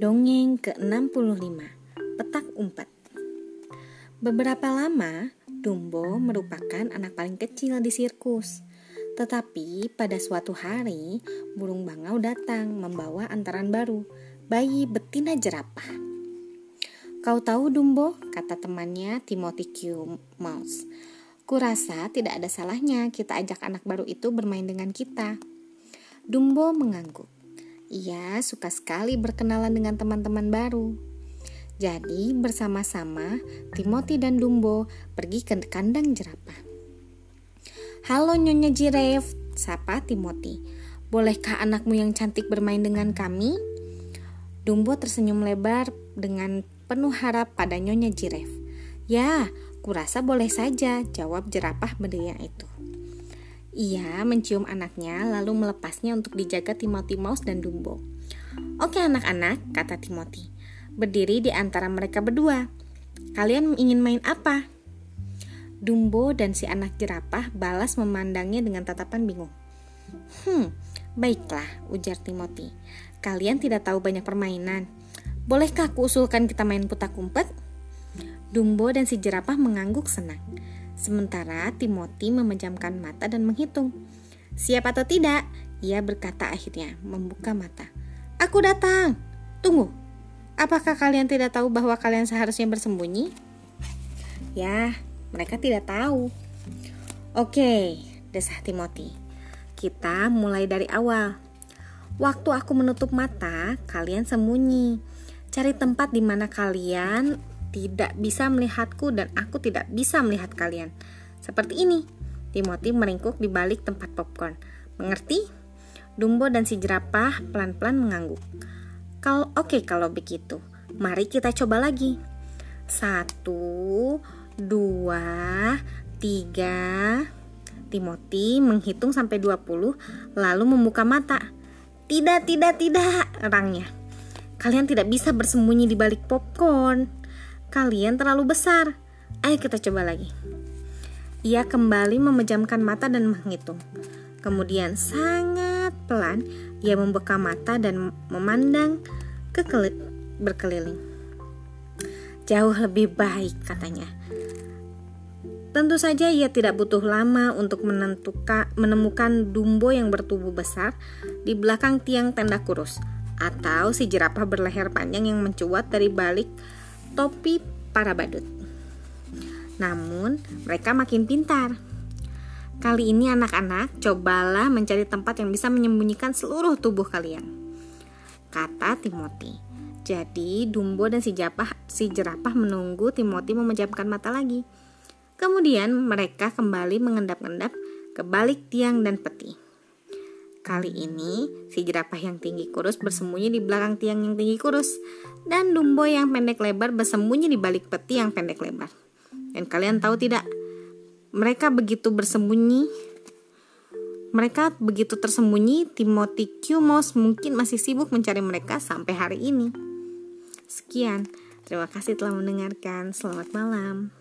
Dongeng ke-65 Petak Umpat Beberapa lama, Dumbo merupakan anak paling kecil di sirkus. Tetapi pada suatu hari, burung bangau datang membawa antaran baru, bayi betina jerapah. Kau tahu Dumbo, kata temannya Timothy Q. Mouse. Kurasa tidak ada salahnya kita ajak anak baru itu bermain dengan kita. Dumbo mengangguk. Ia suka sekali berkenalan dengan teman-teman baru. Jadi bersama-sama Timothy dan Dumbo pergi ke kandang jerapah. Halo Nyonya Jiref, sapa Timothy. Bolehkah anakmu yang cantik bermain dengan kami? Dumbo tersenyum lebar dengan penuh harap pada Nyonya Jiref. Ya, kurasa boleh saja, jawab jerapah beria itu. Ia mencium anaknya lalu melepasnya untuk dijaga Timothy Mouse dan Dumbo. Oke anak-anak, kata Timothy. Berdiri di antara mereka berdua. Kalian ingin main apa? Dumbo dan si anak jerapah balas memandangnya dengan tatapan bingung. Hmm, baiklah, ujar Timothy. Kalian tidak tahu banyak permainan. Bolehkah aku usulkan kita main putak umpet? Dumbo dan si jerapah mengangguk senang. Sementara Timothy memejamkan mata dan menghitung. Siap atau tidak? Ia berkata akhirnya, membuka mata. Aku datang. Tunggu. Apakah kalian tidak tahu bahwa kalian seharusnya bersembunyi? Ya, mereka tidak tahu. Oke, desah Timothy. Kita mulai dari awal. Waktu aku menutup mata, kalian sembunyi. Cari tempat di mana kalian tidak bisa melihatku dan aku tidak bisa melihat kalian. Seperti ini. Timothy meringkuk di balik tempat popcorn. Mengerti? Dumbo dan si jerapah pelan-pelan mengangguk. Kalau oke okay, kalau begitu, mari kita coba lagi. Satu, dua, tiga. Timothy menghitung sampai 20 lalu membuka mata. Tidak, tidak, tidak, rangnya. Kalian tidak bisa bersembunyi di balik popcorn. Kalian terlalu besar. Ayo kita coba lagi. Ia kembali memejamkan mata dan menghitung. Kemudian sangat pelan ia membuka mata dan memandang ke berkeliling. Jauh lebih baik katanya. Tentu saja ia tidak butuh lama untuk menentukan, menemukan Dumbo yang bertubuh besar di belakang tiang tenda kurus atau si jerapah berleher panjang yang mencuat dari balik topi para badut. Namun, mereka makin pintar. Kali ini anak-anak, cobalah mencari tempat yang bisa menyembunyikan seluruh tubuh kalian. Kata Timothy. Jadi, Dumbo dan si jerapah, si jerapah menunggu Timothy memejamkan mata lagi. Kemudian mereka kembali mengendap-endap ke balik tiang dan peti. Kali ini, si jerapah yang tinggi kurus bersembunyi di belakang tiang yang tinggi kurus, dan Dumbo yang pendek lebar bersembunyi di balik peti yang pendek lebar. Dan kalian tahu tidak, mereka begitu bersembunyi, mereka begitu tersembunyi, Timothy Q. Mouse mungkin masih sibuk mencari mereka sampai hari ini. Sekian, terima kasih telah mendengarkan. Selamat malam.